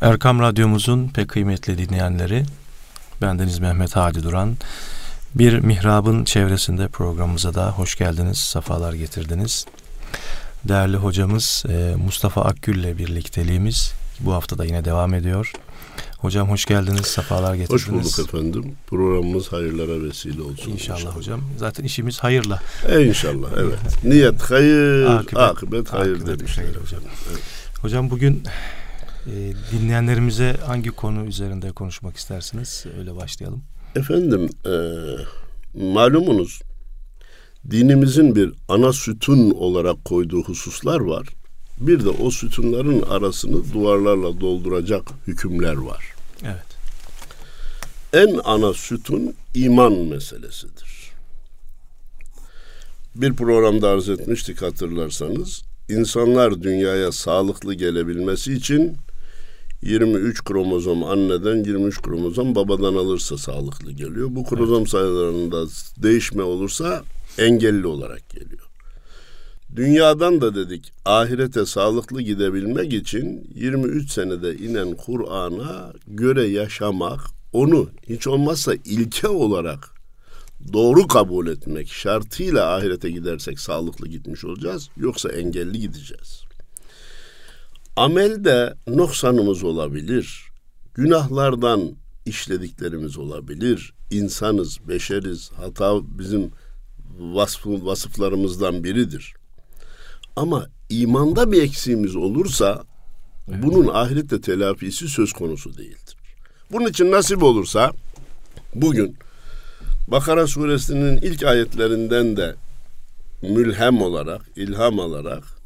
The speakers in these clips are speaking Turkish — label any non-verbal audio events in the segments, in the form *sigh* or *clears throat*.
Erkam Radyomuzun pek kıymetli dinleyenleri, bendeniz Mehmet Hadi Duran. Bir mihrabın çevresinde programımıza da hoş geldiniz, sefalar getirdiniz. Değerli hocamız e, Mustafa Akgül ile birlikteliğimiz bu hafta da yine devam ediyor. Hocam hoş geldiniz, sefalar getirdiniz. Hoş bulduk efendim. Programımız hayırlara vesile olsun. İnşallah, inşallah. hocam. Zaten işimiz hayırla. E inşallah evet. Niyet hayır, akıbet, akıbet hayır akıbet demişler. Hayır hocam. Evet. Hocam bugün e, dinleyenlerimize hangi konu üzerinde konuşmak istersiniz? Öyle başlayalım. Efendim e, malumunuz dinimizin bir ana sütun olarak koyduğu hususlar var. Bir de o sütunların arasını duvarlarla dolduracak hükümler var. Evet. En ana sütun iman meselesidir. Bir programda arz etmiştik hatırlarsanız. İnsanlar dünyaya sağlıklı gelebilmesi için 23 kromozom anneden 23 kromozom babadan alırsa sağlıklı geliyor. Bu kromozom evet. sayılarında değişme olursa engelli olarak geliyor. Dünyadan da dedik ahirete sağlıklı gidebilmek için 23 senede inen Kur'an'a göre yaşamak, onu hiç olmazsa ilke olarak doğru kabul etmek şartıyla ahirete gidersek sağlıklı gitmiş olacağız. Yoksa engelli gideceğiz. Amelde noksanımız olabilir. Günahlardan işlediklerimiz olabilir. İnsanız, beşeriz. Hata bizim vasfı, vasıflarımızdan biridir. Ama imanda bir eksiğimiz olursa evet. bunun ahirette telafisi söz konusu değildir. Bunun için nasip olursa bugün Bakara suresinin ilk ayetlerinden de mülhem olarak, ilham alarak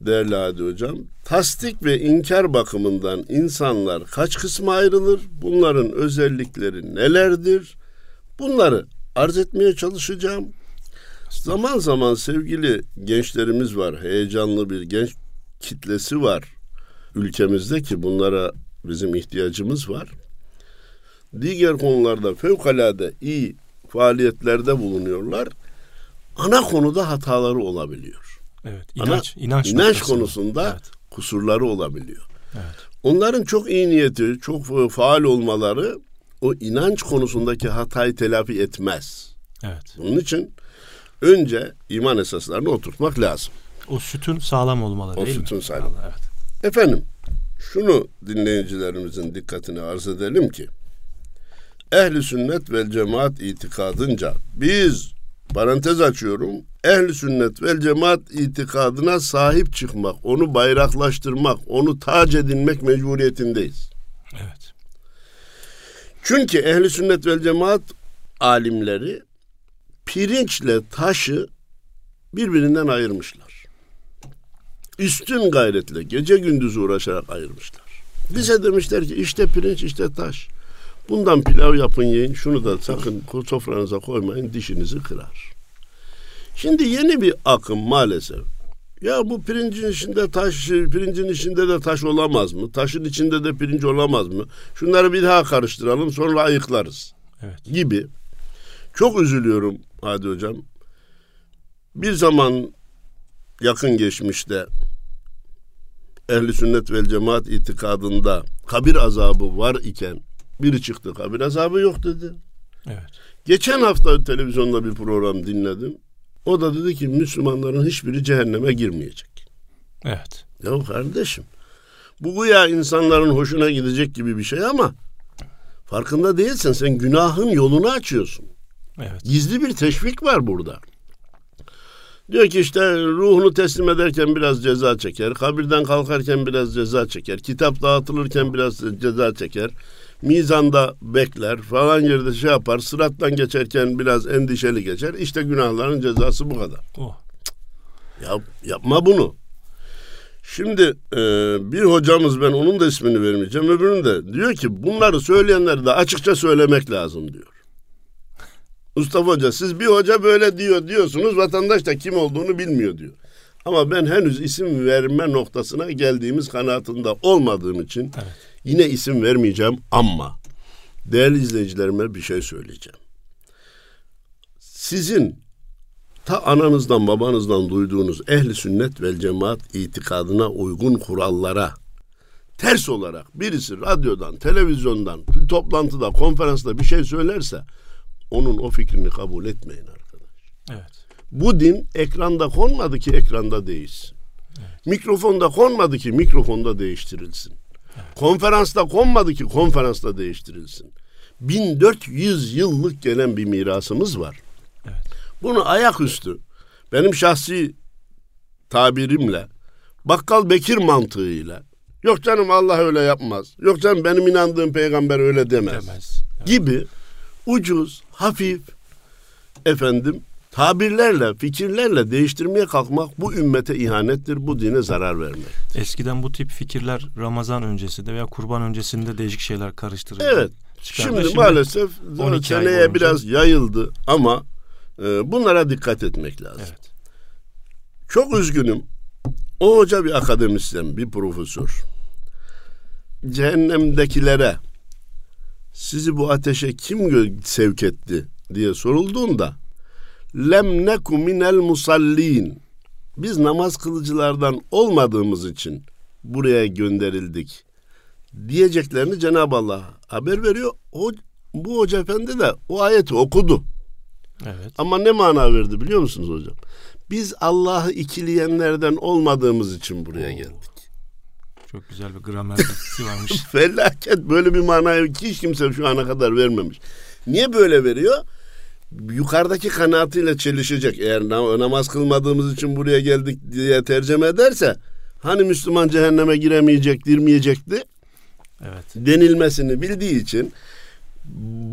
değerli Hadi Hocam, tasdik ve inkar bakımından insanlar kaç kısma ayrılır? Bunların özellikleri nelerdir? Bunları arz etmeye çalışacağım. Zaman zaman sevgili gençlerimiz var. Heyecanlı bir genç kitlesi var ülkemizde ki bunlara bizim ihtiyacımız var. Diğer konularda fevkalade iyi faaliyetlerde bulunuyorlar. Ana konuda hataları olabiliyor. Evet, inanç, Ana, inanç, inanç konusunda evet. kusurları olabiliyor. Evet. Onların çok iyi niyeti, çok faal olmaları o inanç konusundaki hatayı telafi etmez. Evet. Bunun için önce iman esaslarını oturtmak lazım. O sütün sağlam olmalı o değil mi? O sütün sağlam. Evet. Efendim şunu dinleyicilerimizin dikkatini arz edelim ki ehli sünnet vel cemaat itikadınca biz parantez açıyorum ehli sünnet vel cemaat itikadına sahip çıkmak, onu bayraklaştırmak, onu tac edinmek mecburiyetindeyiz. Evet. Çünkü ehli sünnet vel cemaat alimleri pirinçle taşı birbirinden ayırmışlar. Üstün gayretle gece gündüz uğraşarak ayırmışlar. Bize demişler ki işte pirinç işte taş. Bundan pilav yapın yiyin. Şunu da sakın sofranıza koymayın dişinizi kırar. Şimdi yeni bir akım maalesef. Ya bu pirincin içinde taş, pirincin içinde de taş olamaz mı? Taşın içinde de pirinç olamaz mı? Şunları bir daha karıştıralım sonra ayıklarız. Evet. Gibi. Çok üzülüyorum Hadi Hocam. Bir zaman yakın geçmişte ehli sünnet vel cemaat itikadında kabir azabı var iken biri çıktı kabir azabı yok dedi. Evet. Geçen hafta televizyonda bir program dinledim. O da dedi ki Müslümanların hiçbiri cehenneme girmeyecek. Evet. Ya kardeşim bu ya insanların hoşuna gidecek gibi bir şey ama farkında değilsen sen günahın yolunu açıyorsun. Evet. Gizli bir teşvik var burada. Diyor ki işte ruhunu teslim ederken biraz ceza çeker, kabirden kalkarken biraz ceza çeker, kitap dağıtılırken biraz ceza çeker, mizanda bekler falan yerde şey yapar, sırattan geçerken biraz endişeli geçer. İşte günahların cezası bu kadar. Oh. Yap, yapma bunu. Şimdi e, bir hocamız ben onun da ismini vermeyeceğim öbürünün de diyor ki bunları söyleyenleri de açıkça söylemek lazım diyor. *laughs* Mustafa Hoca siz bir hoca böyle diyor diyorsunuz vatandaş da kim olduğunu bilmiyor diyor. Ama ben henüz isim verme noktasına geldiğimiz kanaatinde olmadığım için evet. Yine isim vermeyeceğim ama değerli izleyicilerime bir şey söyleyeceğim. Sizin ta ananızdan babanızdan duyduğunuz ehli sünnet vel cemaat itikadına uygun kurallara ters olarak birisi radyodan, televizyondan, toplantıda, konferansta bir şey söylerse onun o fikrini kabul etmeyin arkadaş. Evet. Bu din ekranda konmadı ki ekranda değişsin. Evet. Mikrofonda konmadı ki mikrofonda değiştirilsin. Konferansta konmadı ki konferansta değiştirilsin. 1400 yıllık gelen bir mirasımız var. Evet. Bunu ayaküstü benim şahsi tabirimle bakkal Bekir mantığıyla yok canım Allah öyle yapmaz. Yok canım benim inandığım peygamber öyle demez. demez. Evet. Gibi ucuz, hafif efendim tabirlerle, fikirlerle değiştirmeye kalkmak bu ümmete ihanettir, bu dine zarar vermek. Eskiden bu tip fikirler Ramazan öncesinde veya kurban öncesinde değişik şeyler karıştırıldı. Evet. Şimdi, şimdi maalesef seneye biraz yayıldı ama e, bunlara dikkat etmek lazım. Evet. Çok üzgünüm. O hoca bir akademisyen, bir profesör. Cehennemdekilere sizi bu ateşe kim sevk etti diye sorulduğunda lem neku minel musallin biz namaz kılıcılardan olmadığımız için buraya gönderildik diyeceklerini Cenab-ı Allah haber veriyor. O, bu hoca efendi de o ayeti okudu. Evet. Ama ne mana verdi biliyor musunuz hocam? Biz Allah'ı ikileyenlerden olmadığımız için buraya geldik. Çok güzel bir gramer bilgisi varmış. *laughs* Felaket böyle bir manayı hiç kimse şu ana kadar vermemiş. Niye böyle veriyor? Yukarıdaki kanaatıyla çelişecek. Eğer namaz kılmadığımız için buraya geldik diye tercüme ederse hani Müslüman cehenneme giremeyecek, girmeyecekti? Evet. Denilmesini bildiği için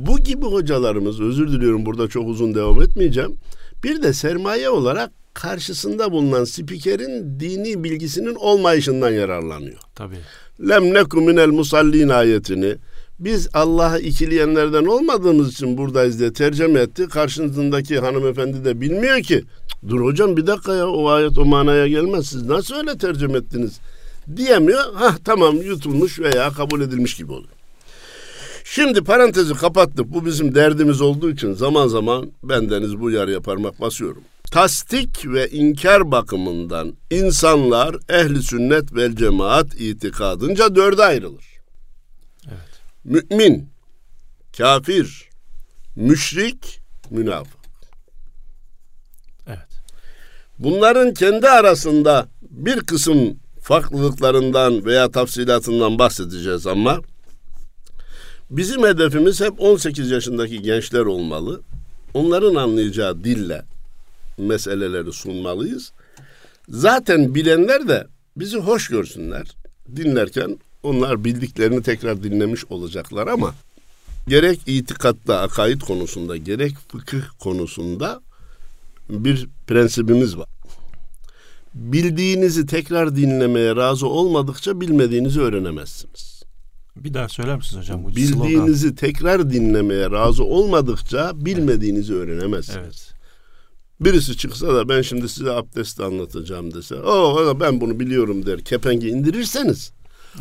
bu gibi hocalarımız özür diliyorum burada çok uzun devam etmeyeceğim. Bir de sermaye olarak karşısında bulunan spikerin dini bilgisinin olmayışından yararlanıyor. Tabii. Lem nekum minel musallin ayetini biz Allah'ı ikileyenlerden olmadığımız için buradayız diye tercüme etti. Karşısındaki hanımefendi de bilmiyor ki. Dur hocam bir dakika ya o ayet o manaya gelmez. Siz nasıl öyle tercüme ettiniz? Diyemiyor. Ha tamam yutulmuş veya kabul edilmiş gibi oluyor. Şimdi parantezi kapattık. Bu bizim derdimiz olduğu için zaman zaman bendeniz bu yarıya parmak basıyorum tasdik ve inkar bakımından insanlar ehli sünnet vel cemaat itikadınca dörde ayrılır. Mümin, kafir, müşrik, münafık. Evet. Bunların kendi arasında bir kısım farklılıklarından veya tafsilatından bahsedeceğiz ama bizim hedefimiz hep 18 yaşındaki gençler olmalı. Onların anlayacağı dille meseleleri sunmalıyız. Zaten bilenler de bizi hoş görsünler. Dinlerken onlar bildiklerini tekrar dinlemiş olacaklar ama gerek itikatta, akaid konusunda, gerek fıkıh konusunda bir prensibimiz var. Bildiğinizi tekrar dinlemeye razı olmadıkça bilmediğinizi öğrenemezsiniz. Bir daha söyler misiniz hocam? Bu Bildiğinizi slogan. tekrar dinlemeye razı olmadıkça bilmediğinizi evet. öğrenemezsiniz. Evet. Birisi çıksa da ben şimdi size abdest anlatacağım dese, o ben bunu biliyorum der, kepengi indirirseniz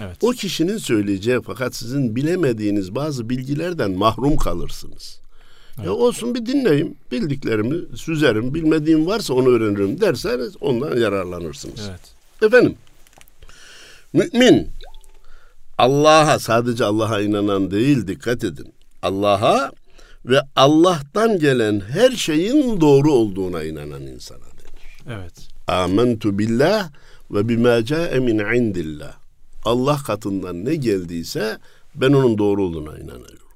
evet. o kişinin söyleyeceği fakat sizin bilemediğiniz bazı bilgilerden mahrum kalırsınız. Evet. Ya olsun bir dinleyeyim, bildiklerimi süzerim, bilmediğim varsa onu öğrenirim derseniz ondan yararlanırsınız. Evet. Efendim, mümin Allah'a sadece Allah'a inanan değil dikkat edin. Allah'a ve Allah'tan gelen her şeyin doğru olduğuna inanan insana denir. Evet. Amentu billah ve bima ca'e min indillah. Allah katından ne geldiyse ben onun doğru olduğuna inanıyorum.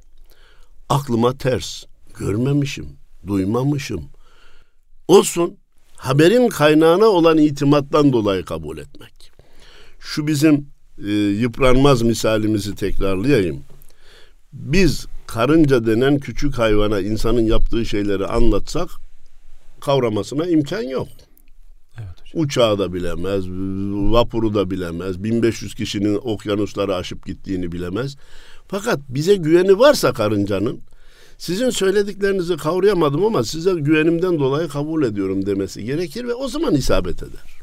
Aklıma ters, görmemişim, duymamışım. Olsun, haberin kaynağına olan itimattan dolayı kabul etmek. Şu bizim e, yıpranmaz misalimizi tekrarlayayım. Biz karınca denen küçük hayvana insanın yaptığı şeyleri anlatsak kavramasına imkan yok. Uçağı da bilemez, vapuru da bilemez, 1500 kişinin okyanusları aşıp gittiğini bilemez. Fakat bize güveni varsa karıncanın, sizin söylediklerinizi kavrayamadım ama size güvenimden dolayı kabul ediyorum demesi gerekir ve o zaman isabet eder.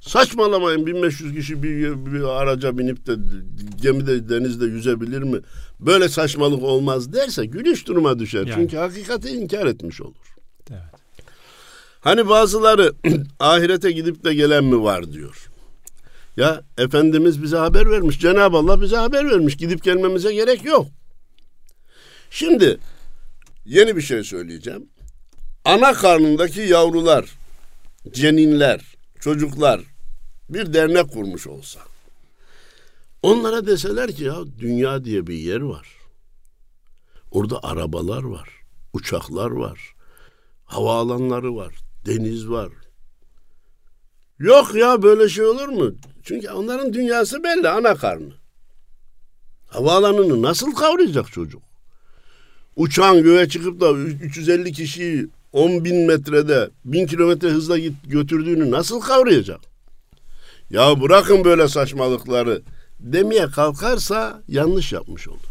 Saçmalamayın 1500 kişi bir, bir araca binip de gemide denizde yüzebilir mi? Böyle saçmalık olmaz derse gülüş duruma düşer. Yani. Çünkü hakikati inkar etmiş olur. Evet. Hani bazıları *clears throat* ahirete gidip de gelen mi var diyor. Ya Efendimiz bize haber vermiş. Cenab-ı Allah bize haber vermiş. Gidip gelmemize gerek yok. Şimdi yeni bir şey söyleyeceğim. Ana karnındaki yavrular, ceninler, çocuklar bir dernek kurmuş olsa. Onlara deseler ki ya dünya diye bir yer var. Orada arabalar var, uçaklar var, havaalanları var, deniz var. Yok ya böyle şey olur mu? Çünkü onların dünyası belli ana karnı. Havaalanını nasıl kavrayacak çocuk? Uçağın göğe çıkıp da 350 kişiyi 10 bin metrede 1000 kilometre hızla git, götürdüğünü nasıl kavrayacak? Ya bırakın böyle saçmalıkları demeye kalkarsa yanlış yapmış olur.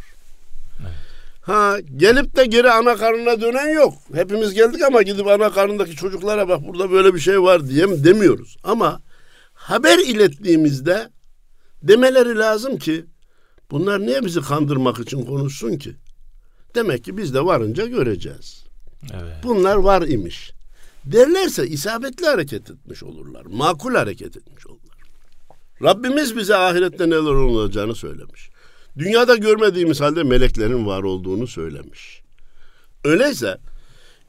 Ha gelip de geri ana karnına dönen yok. Hepimiz geldik ama gidip ana karnındaki çocuklara bak burada böyle bir şey var diye demiyoruz. Ama haber ilettiğimizde demeleri lazım ki bunlar niye bizi kandırmak için konuşsun ki? Demek ki biz de varınca göreceğiz. Evet. Bunlar var imiş. Derlerse isabetli hareket etmiş olurlar. Makul hareket etmiş olurlar. Rabbimiz bize ahirette neler olacağını söylemiş. Dünyada görmediğimiz halde meleklerin var olduğunu söylemiş. Öyleyse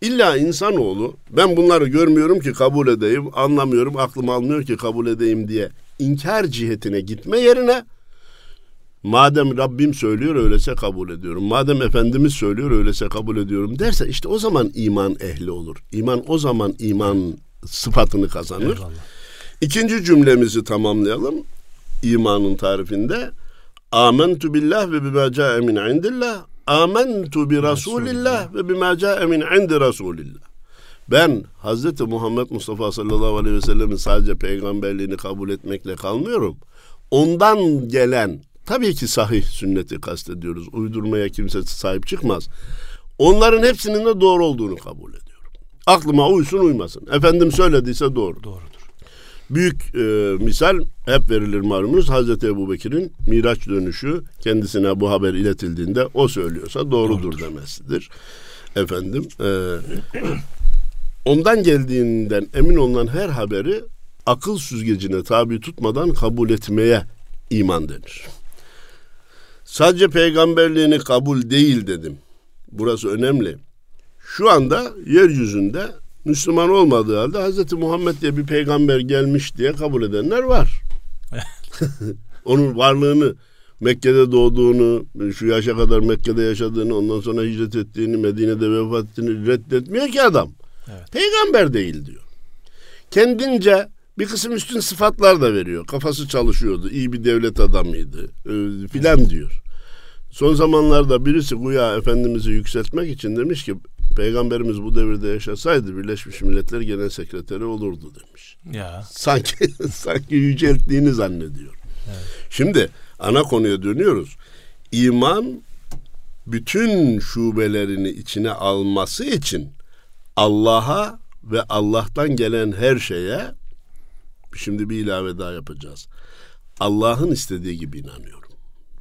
illa insanoğlu ben bunları görmüyorum ki kabul edeyim, anlamıyorum, aklım almıyor ki kabul edeyim diye inkar cihetine gitme yerine madem Rabbim söylüyor öylese kabul ediyorum. Madem Efendimiz söylüyor öylese kabul ediyorum derse işte o zaman iman ehli olur. İman o zaman iman sıfatını kazanır. Eyvallah. İkinci cümlemizi tamamlayalım. İmanın tarifinde Amentu billah ve bima ca'e min indillah. Amentu bi Rasulillah ve bima ca'e min indi Rasulillah. Ben Hazreti Muhammed Mustafa sallallahu aleyhi ve sellemin sadece peygamberliğini kabul etmekle kalmıyorum. Ondan gelen tabii ki sahih sünneti kastediyoruz. Uydurmaya kimse sahip çıkmaz. Onların hepsinin de doğru olduğunu kabul ediyorum. Aklıma uysun uymasın. Efendim söylediyse doğru. Doğrudur. Büyük e, misal hep verilir malumunuz Hazreti Ebu Bekir'in Miraç dönüşü kendisine bu haber iletildiğinde o söylüyorsa doğrudur, doğrudur. demesidir. Efendim e, ondan geldiğinden emin olunan her haberi akıl süzgecine tabi tutmadan kabul etmeye iman denir. Sadece peygamberliğini kabul değil dedim. Burası önemli. Şu anda yeryüzünde Müslüman olmadığı halde Hz. Muhammed diye bir peygamber gelmiş diye kabul edenler var. *laughs* Onun varlığını Mekke'de doğduğunu, şu yaşa kadar Mekke'de yaşadığını, ondan sonra hicret ettiğini, Medine'de vefat ettiğini reddetmiyor ki adam. Evet. Peygamber değil diyor. Kendince bir kısım üstün sıfatlar da veriyor. Kafası çalışıyordu, iyi bir devlet adamıydı e, filan diyor. Son zamanlarda birisi Guya Efendimiz'i yükseltmek için demiş ki Peygamberimiz bu devirde yaşasaydı Birleşmiş Milletler Genel Sekreteri olurdu demiş. Ya. Sanki *laughs* sanki yücelttiğini zannediyor. Evet. Şimdi ana konuya dönüyoruz. İman bütün şubelerini içine alması için Allah'a ve Allah'tan gelen her şeye şimdi bir ilave daha yapacağız. Allah'ın istediği gibi inanıyorum.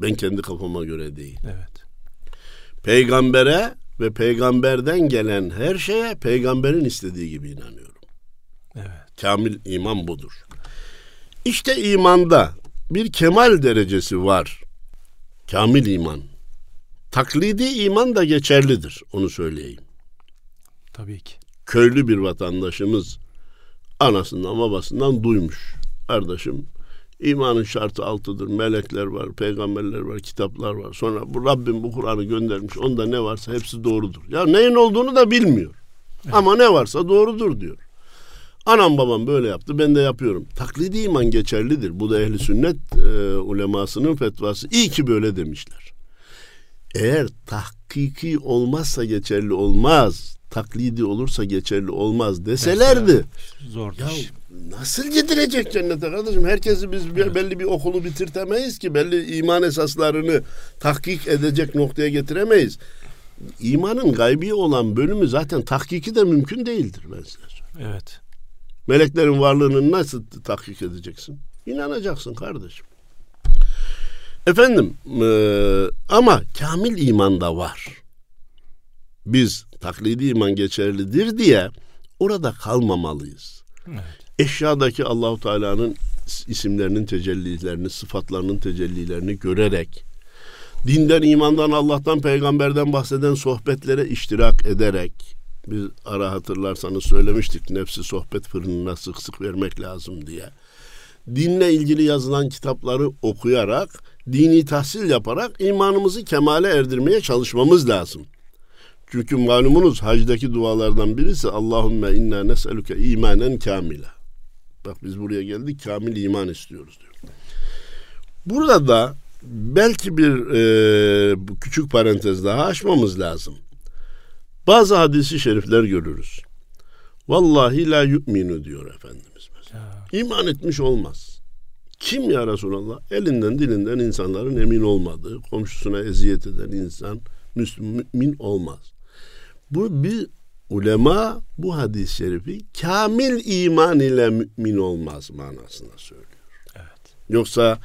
Ben kendi kafama göre değil. Evet. Peygambere ve peygamberden gelen her şeye peygamberin istediği gibi inanıyorum. Evet. Kamil iman budur. İşte imanda bir kemal derecesi var. Kamil iman. Taklidi iman da geçerlidir. Onu söyleyeyim. Tabii ki. Köylü bir vatandaşımız anasından babasından duymuş. Kardeşim İmanın şartı altıdır. Melekler var, peygamberler var, kitaplar var. Sonra bu Rabbim bu Kur'an'ı göndermiş. Onda ne varsa hepsi doğrudur. Ya neyin olduğunu da bilmiyor. Evet. Ama ne varsa doğrudur diyor. Anam babam böyle yaptı ben de yapıyorum. Taklidi iman geçerlidir. Bu da ehli sünnet e, ulemasının fetvası. İyi ki böyle demişler. Eğer tahkiki olmazsa geçerli olmaz. Taklidi olursa geçerli olmaz deselerdi. Zor ya. Nasıl gidilecek cennete kardeşim? Herkesi biz evet. belli bir okulu bitirtemeyiz ki. Belli iman esaslarını tahkik edecek noktaya getiremeyiz. İmanın gaybi olan bölümü zaten tahkiki de mümkün değildir ben size söyleyeyim. Evet. Meleklerin varlığını nasıl tahkik edeceksin? İnanacaksın kardeşim. Efendim e, ama kamil iman da var. Biz taklidi iman geçerlidir diye orada kalmamalıyız. Evet eşyadaki Allahu Teala'nın isimlerinin tecellilerini, sıfatlarının tecellilerini görerek, dinden, imandan, Allah'tan, peygamberden bahseden sohbetlere iştirak ederek, biz ara hatırlarsanız söylemiştik nefsi sohbet fırınına sık sık vermek lazım diye. Dinle ilgili yazılan kitapları okuyarak, dini tahsil yaparak imanımızı kemale erdirmeye çalışmamız lazım. Çünkü malumunuz hacdaki dualardan birisi Allahümme inna nes'eluke imanen kamila. Bak biz buraya geldik kamil iman istiyoruz diyor. Burada da belki bir e, küçük parantez daha açmamız lazım. Bazı hadisi şerifler görürüz. Vallahi la yu'minu diyor Efendimiz mesela. İman etmiş olmaz. Kim ya Resulallah? Elinden dilinden insanların emin olmadığı, komşusuna eziyet eden insan mümin olmaz. Bu bir ulema bu hadis-i şerifi kamil iman ile mümin olmaz manasında söylüyor. Evet. Yoksa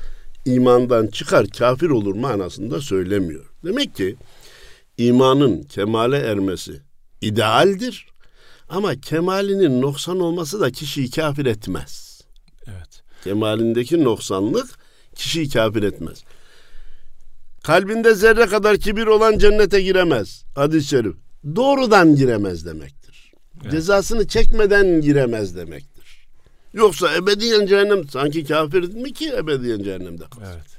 imandan çıkar kafir olur manasında söylemiyor. Demek ki imanın kemale ermesi idealdir. Ama kemalinin noksan olması da kişiyi kafir etmez. Evet. Kemalindeki noksanlık kişiyi kafir etmez. Kalbinde zerre kadar kibir olan cennete giremez. Hadis-i şerif. Doğrudan giremez demektir. Evet. Cezasını çekmeden giremez demektir. Yoksa ebediyen cehennem sanki kafir mi ki ebediyen cehennemde kalsın. Evet.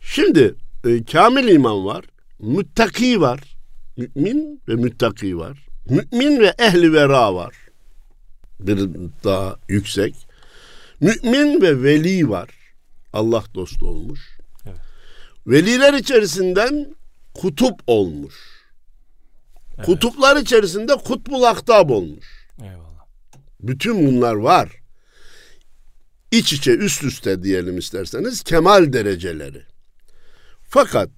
Şimdi e, kamil iman var müttaki var. Mümin ve müttaki var. Mümin ve ehli vera var. Bir daha yüksek. Mümin ve veli var. Allah dostu olmuş. Evet. Veliler içerisinden kutup olmuş. Evet. Kutuplar içerisinde kutbul aktab olmuş. Eyvallah. Bütün bunlar var. İç içe üst üste diyelim isterseniz kemal dereceleri. Fakat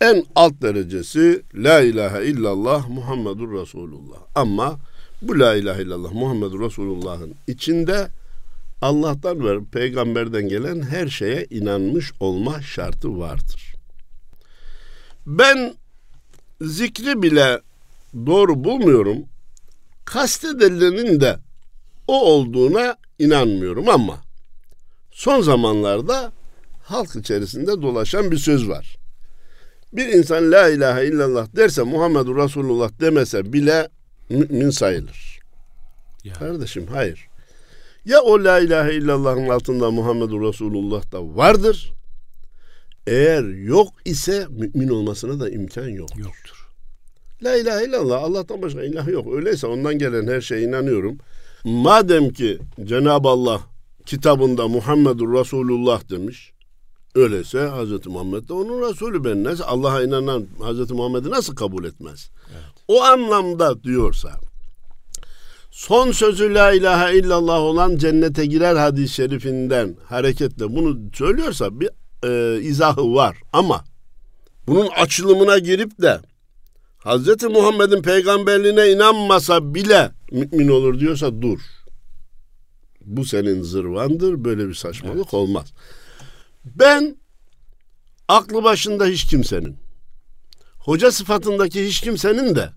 en alt derecesi La ilahe illallah Muhammedur Resulullah. Ama bu La ilahe illallah Muhammedur Resulullah'ın içinde Allah'tan ve peygamberden gelen her şeye inanmış olma şartı vardır. Ben zikri bile doğru bulmuyorum. Kastedilenin de o olduğuna inanmıyorum ama son zamanlarda halk içerisinde dolaşan bir söz var. Bir insan la ilahe illallah derse Muhammedur Resulullah demese bile mümin sayılır. Ya. Kardeşim hayır. Ya o la ilahe illallah'ın altında Muhammedur Resulullah da vardır. Eğer yok ise mümin olmasına da imkan yoktur. Yoktur. La ilahe illallah Allah'tan başka ilah yok. Öyleyse ondan gelen her şeye inanıyorum. Madem ki Cenab-ı Allah kitabında Muhammedur Resulullah demiş. Öyleyse Hz. Muhammed de onun Resulü ben nasıl Allah'a inanan Hz. Muhammed'i nasıl kabul etmez? Evet. O anlamda diyorsa son sözü la ilahe illallah olan cennete girer hadis-i şerifinden hareketle bunu söylüyorsa bir e, izahı var ama bunun açılımına girip de Hz. Muhammed'in peygamberliğine inanmasa bile mümin olur diyorsa dur. Bu senin zırvandır. Böyle bir saçmalık evet. olmaz. Ben aklı başında hiç kimsenin, hoca sıfatındaki hiç kimsenin de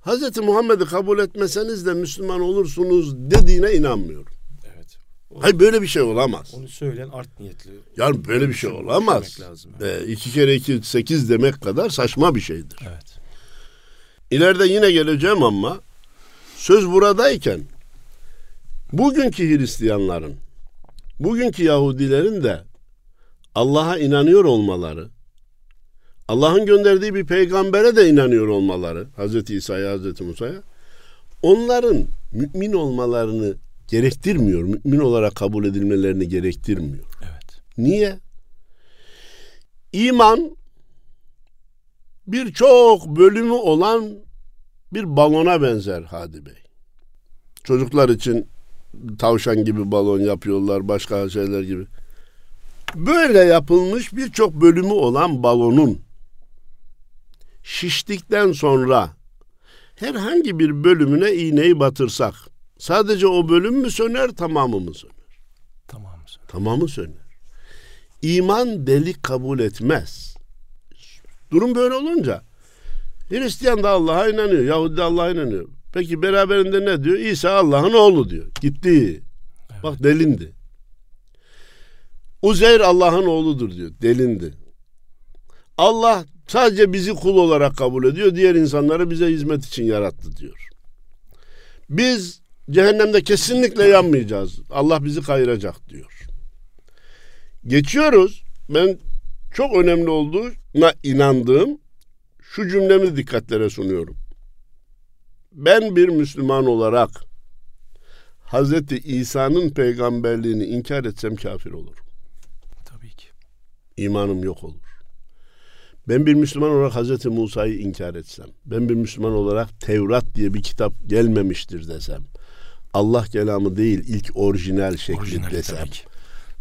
Hz. Muhammed'i kabul etmeseniz de Müslüman olursunuz dediğine inanmıyorum. Evet. O, Hayır böyle bir şey olamaz. Onu söyleyen art niyetli. Yani böyle bir şey olamaz. Lazım yani. ee, iki kere iki sekiz demek kadar saçma bir şeydir. Evet. İleride yine geleceğim ama söz buradayken bugünkü Hristiyanların, bugünkü Yahudilerin de Allah'a inanıyor olmaları, Allah'ın gönderdiği bir peygambere de inanıyor olmaları, Hazreti İsa'ya, Hazreti Musa'ya, onların mümin olmalarını gerektirmiyor. Mümin olarak kabul edilmelerini gerektirmiyor. Evet. Niye? İman birçok bölümü olan bir balona benzer Hadi Bey. Çocuklar için tavşan gibi balon yapıyorlar, başka şeyler gibi. Böyle yapılmış birçok bölümü olan balonun şiştikten sonra herhangi bir bölümüne iğneyi batırsak sadece o bölüm mü söner tamamı mı söner? Tamamı söner. Tamamı söner. İman delik kabul etmez. Durum böyle olunca Hristiyan da Allah'a inanıyor, Yahudi de Allah'a inanıyor. Peki beraberinde ne diyor? İsa Allah'ın oğlu diyor. Gitti. Evet. Bak delindi. Uzeyr Allah'ın oğludur diyor. Delindi. Allah sadece bizi kul olarak kabul ediyor. Diğer insanları bize hizmet için yarattı diyor. Biz cehennemde kesinlikle yanmayacağız. Allah bizi kayıracak diyor. Geçiyoruz. Ben çok önemli olduğuna inandığım şu cümlemi dikkatlere sunuyorum. Ben bir Müslüman olarak Hazreti İsa'nın peygamberliğini inkar etsem kafir olurum. Tabii ki. İmanım yok olur. Ben bir Müslüman olarak Hazreti Musa'yı inkar etsem, ben bir Müslüman olarak Tevrat diye bir kitap gelmemiştir desem, Allah kelamı değil ilk orijinal şekli Orijinali desem.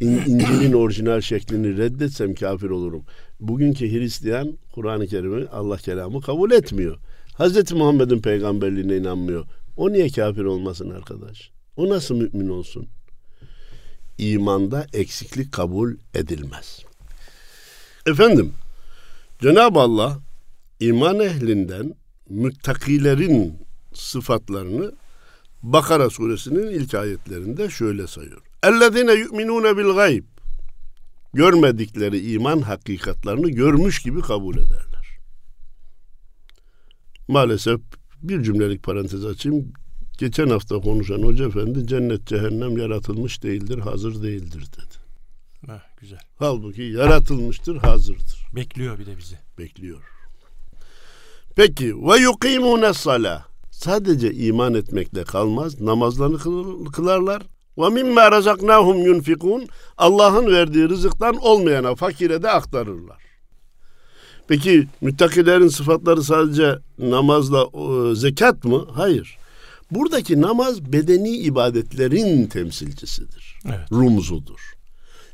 İn- İncil'in orijinal şeklini reddetsem kafir olurum. Bugünkü Hristiyan Kur'an-ı Kerim'i Allah kelamı kabul etmiyor. Hazreti Muhammed'in peygamberliğine inanmıyor. O niye kafir olmasın arkadaş? O nasıl mümin olsun? İmanda eksiklik kabul edilmez. Efendim, Cenab-ı Allah iman ehlinden müttakilerin sıfatlarını Bakara suresinin ilk ayetlerinde şöyle sayıyor. Ellezine yu'minune bil gayb. Görmedikleri iman hakikatlarını görmüş gibi kabul ederler. Maalesef bir cümlelik parantez açayım. Geçen hafta konuşan Hoca Efendi cennet cehennem yaratılmış değildir, hazır değildir dedi. Heh, güzel. Halbuki yaratılmıştır, hazırdır. Bekliyor bir de bizi. Bekliyor. Peki ve yukimune salah. Sadece iman etmekle kalmaz. Namazlarını kıl- kılarlar. Ve mimma razaknahum yunfikun. Allah'ın verdiği rızıktan olmayana fakire de aktarırlar. Peki müttakilerin sıfatları sadece namazla e, zekat mı? Hayır. Buradaki namaz bedeni ibadetlerin temsilcisidir. Evet. Rumzudur.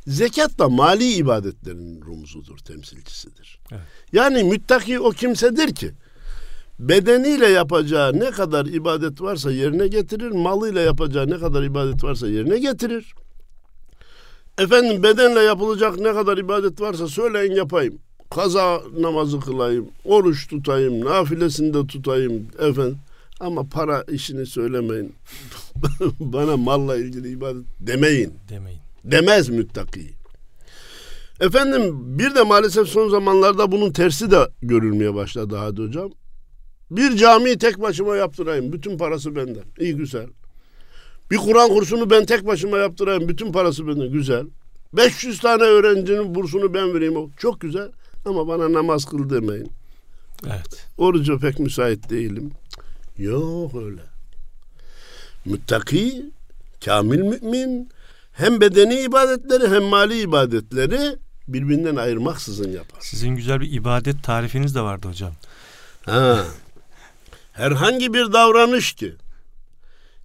Zekat da mali ibadetlerin rumzudur, temsilcisidir. Evet. Yani müttaki o kimsedir ki bedeniyle yapacağı ne kadar ibadet varsa yerine getirir, malıyla yapacağı ne kadar ibadet varsa yerine getirir. Efendim bedenle yapılacak ne kadar ibadet varsa söyleyin yapayım. Kaza namazı kılayım, oruç tutayım, nafilesinde tutayım efendim. Ama para işini söylemeyin. *laughs* Bana malla ilgili ibadet demeyin Demeyin. demez müttaki. Efendim bir de maalesef son zamanlarda bunun tersi de görülmeye başladı Hadi Hocam. Bir camiyi tek başıma yaptırayım. Bütün parası benden. İyi güzel. Bir Kur'an kursunu ben tek başıma yaptırayım. Bütün parası benden. Güzel. 500 tane öğrencinin bursunu ben vereyim. Çok güzel. Ama bana namaz kıl demeyin. Evet. Oruca pek müsait değilim. Yok öyle. Müttaki, kamil mümin hem bedeni ibadetleri hem mali ibadetleri birbirinden ayırmaksızın yapar. Sizin güzel bir ibadet tarifiniz de vardı hocam. Ha. Herhangi bir davranış ki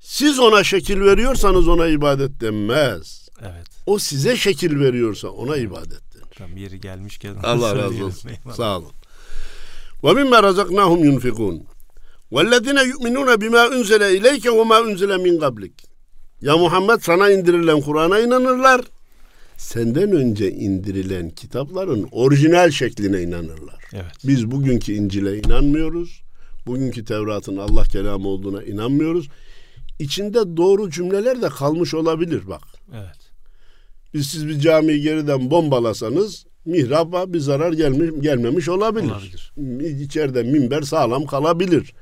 siz ona şekil veriyorsanız ona ibadet denmez. Evet. O size şekil veriyorsa ona ibadet denir. Tam yeri gelmişken. Allah razı olsun. Eyvallah. Sağ olun. Ve mimma razaknahum yunfikun. Vellezine yu'minuna bima unzile ileyke ve ma unzile min qablik. Ya Muhammed sana indirilen Kur'an'a inanırlar. Senden önce indirilen kitapların orijinal şekline inanırlar. Evet. Biz bugünkü İncil'e inanmıyoruz. Bugünkü Tevrat'ın Allah kelamı olduğuna inanmıyoruz. İçinde doğru cümleler de kalmış olabilir bak. Evet. Biz siz bir camiyi geriden bombalasanız mihraba bir zarar gelmiş, gelmemiş olabilir. Olabilir. İçeride minber sağlam kalabilir.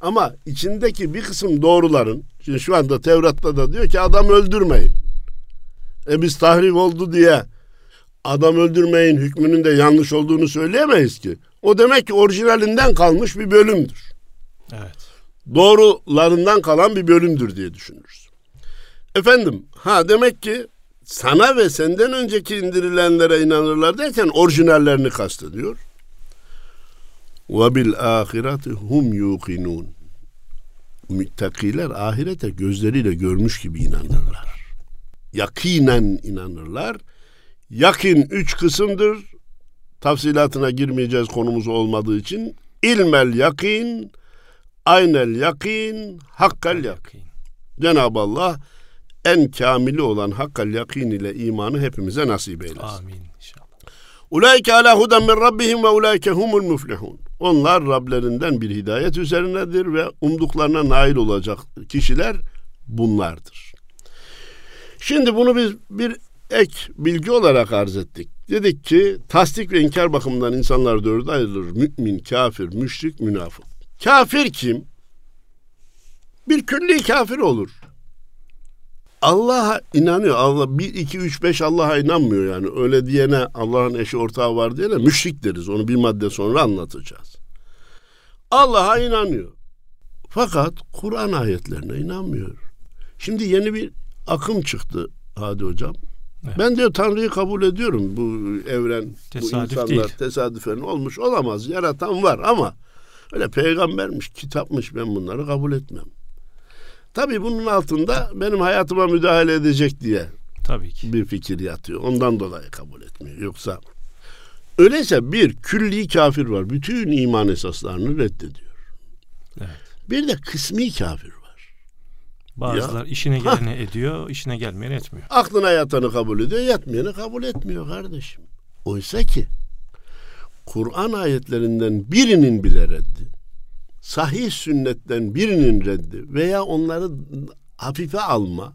Ama içindeki bir kısım doğruların, şimdi şu anda Tevrat'ta da diyor ki adam öldürmeyin. E biz tahrif oldu diye adam öldürmeyin hükmünün de yanlış olduğunu söyleyemeyiz ki. O demek ki orijinalinden kalmış bir bölümdür. Evet. Doğrularından kalan bir bölümdür diye düşünürüz. Efendim, ha demek ki sana ve senden önceki indirilenlere inanırlar derken orijinallerini kastediyor. Ve bil ahireti hum yuqinun. Müttakiler ahirete gözleriyle görmüş gibi inanırlar. Yakinen inanırlar. Yakin üç kısımdır. Tafsilatına girmeyeceğiz konumuz olmadığı için. İlmel yakin, aynel yakin, hakkal yakin. Cenab-ı Allah en kamili olan hakkal yakin ile imanı hepimize nasip eylesin. Amin inşallah. Ulaike ala huden min rabbihim ve ulaike humul muflihun. Onlar Rablerinden bir hidayet üzerindedir ve umduklarına nail olacak kişiler bunlardır. Şimdi bunu biz bir ek bilgi olarak arz ettik. Dedik ki tasdik ve inkar bakımından insanlar dörde ayrılır. Mümin, kafir, müşrik, münafık. Kafir kim? Bir külli kafir olur. Allah'a inanıyor. Allah 1 2 3 5 Allah'a inanmıyor yani. Öyle diyene Allah'ın eşi ortağı var diyene müşrik deriz. Onu bir madde sonra anlatacağız. Allah'a inanıyor. Fakat Kur'an ayetlerine inanmıyor. Şimdi yeni bir akım çıktı Hadi hocam. Evet. Ben diyor Tanrı'yı kabul ediyorum. Bu evren, Tesadüf bu insanlar değil. tesadüfen olmuş olamaz. Yaratan var ama öyle peygambermiş, kitapmış ben bunları kabul etmem. Tabii bunun altında benim hayatıma müdahale edecek diye Tabii ki. bir fikir yatıyor. Ondan dolayı kabul etmiyor. Yoksa öyleyse bir külli kafir var. Bütün iman esaslarını reddediyor. Evet. Bir de kısmi kafir var. Bazılar ya. işine *laughs* geleni ha. ediyor, işine gelmeyeni etmiyor. Aklına yatanı kabul ediyor, yatmayanı kabul etmiyor kardeşim. Oysa ki Kur'an ayetlerinden birinin bile reddi sahih sünnetten birinin reddi veya onları hafife alma,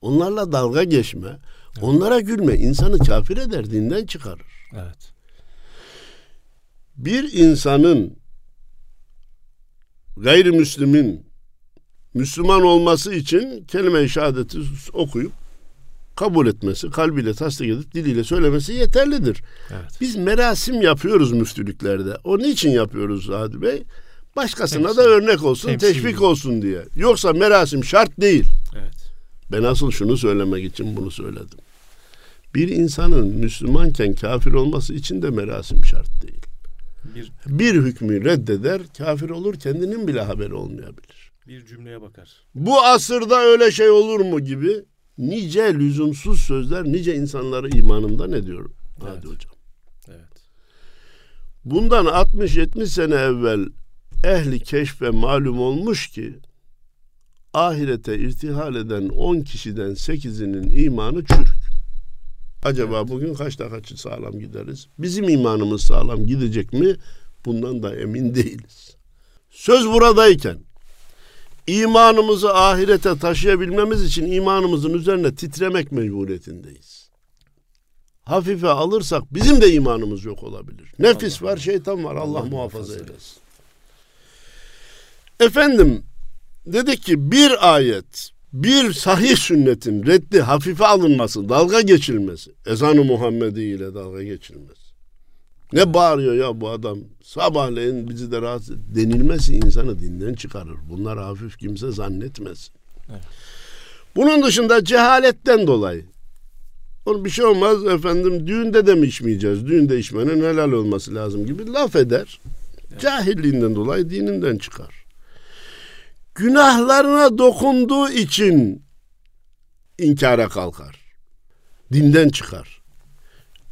onlarla dalga geçme, evet. onlara gülme insanı kafir eder, dinden çıkarır. Evet. Bir insanın gayrimüslimin Müslüman olması için kelime-i şehadeti okuyup kabul etmesi, kalbiyle tasdik edip diliyle söylemesi yeterlidir. Evet. Biz merasim yapıyoruz müftülüklerde. O niçin yapıyoruz Hadi Bey? Başkasına Temsil. da örnek olsun, Temsil teşvik olsun diye. Yoksa merasim şart değil. Evet. Ben asıl şunu söylemek için bunu söyledim. Bir insanın Müslümanken kafir olması için de merasim şart değil. Bir, bir hükmü reddeder, kafir olur, kendinin bile haberi olmayabilir. Bir cümleye bakar. Bu asırda öyle şey olur mu gibi nice lüzumsuz sözler nice insanları imanından ediyor. Evet. Hadi hocam. Evet. Bundan 60-70 sene evvel ehli keşfe malum olmuş ki ahirete irtihal eden 10 kişiden 8'inin imanı çürük. Acaba evet. bugün kaç kaçı sağlam gideriz? Bizim imanımız sağlam gidecek mi? Bundan da emin değiliz. Söz buradayken imanımızı ahirete taşıyabilmemiz için imanımızın üzerine titremek mecburiyetindeyiz. Hafife alırsak bizim de imanımız yok olabilir. Nefis Allah var, şeytan var. Allah, Allah muhafaza eylesin. Efendim dedik ki bir ayet, bir sahih sünnetin reddi hafife alınması, dalga geçilmesi, ezanı Muhammedi ile dalga geçilmesi. Ne bağırıyor ya bu adam? Sabahleyin bizi de rahatsız denilmesi insanı dinden çıkarır. Bunlar hafif kimse zannetmesin. Evet. Bunun dışında cehaletten dolayı. Onun bir şey olmaz efendim düğünde de mi içmeyeceğiz? Düğünde içmenin helal olması lazım gibi laf eder. Evet. Cahilliğinden dolayı dininden çıkar günahlarına dokunduğu için inkara kalkar. Dinden çıkar.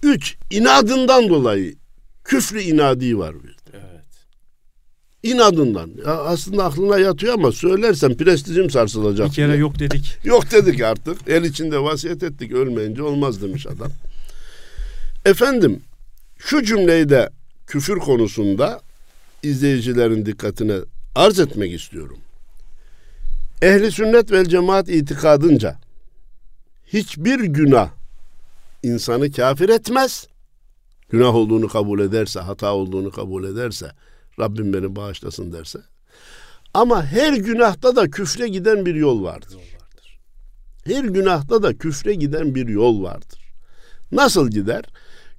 Üç, inadından dolayı küfrü inadi var bir de. Evet. İnadından. Ya aslında aklına yatıyor ama söylersen prestijim sarsılacak. Bir kere diye. yok dedik. Yok dedik artık. El içinde vasiyet ettik. Ölmeyince olmaz demiş adam. Efendim şu cümleyi de küfür konusunda izleyicilerin dikkatine arz etmek istiyorum. Ehli sünnet vel cemaat itikadınca hiçbir günah insanı kafir etmez. Günah olduğunu kabul ederse, hata olduğunu kabul ederse, Rabbim beni bağışlasın derse. Ama her günahta da küfre giden bir yol vardır. Her günahta da küfre giden bir yol vardır. Nasıl gider?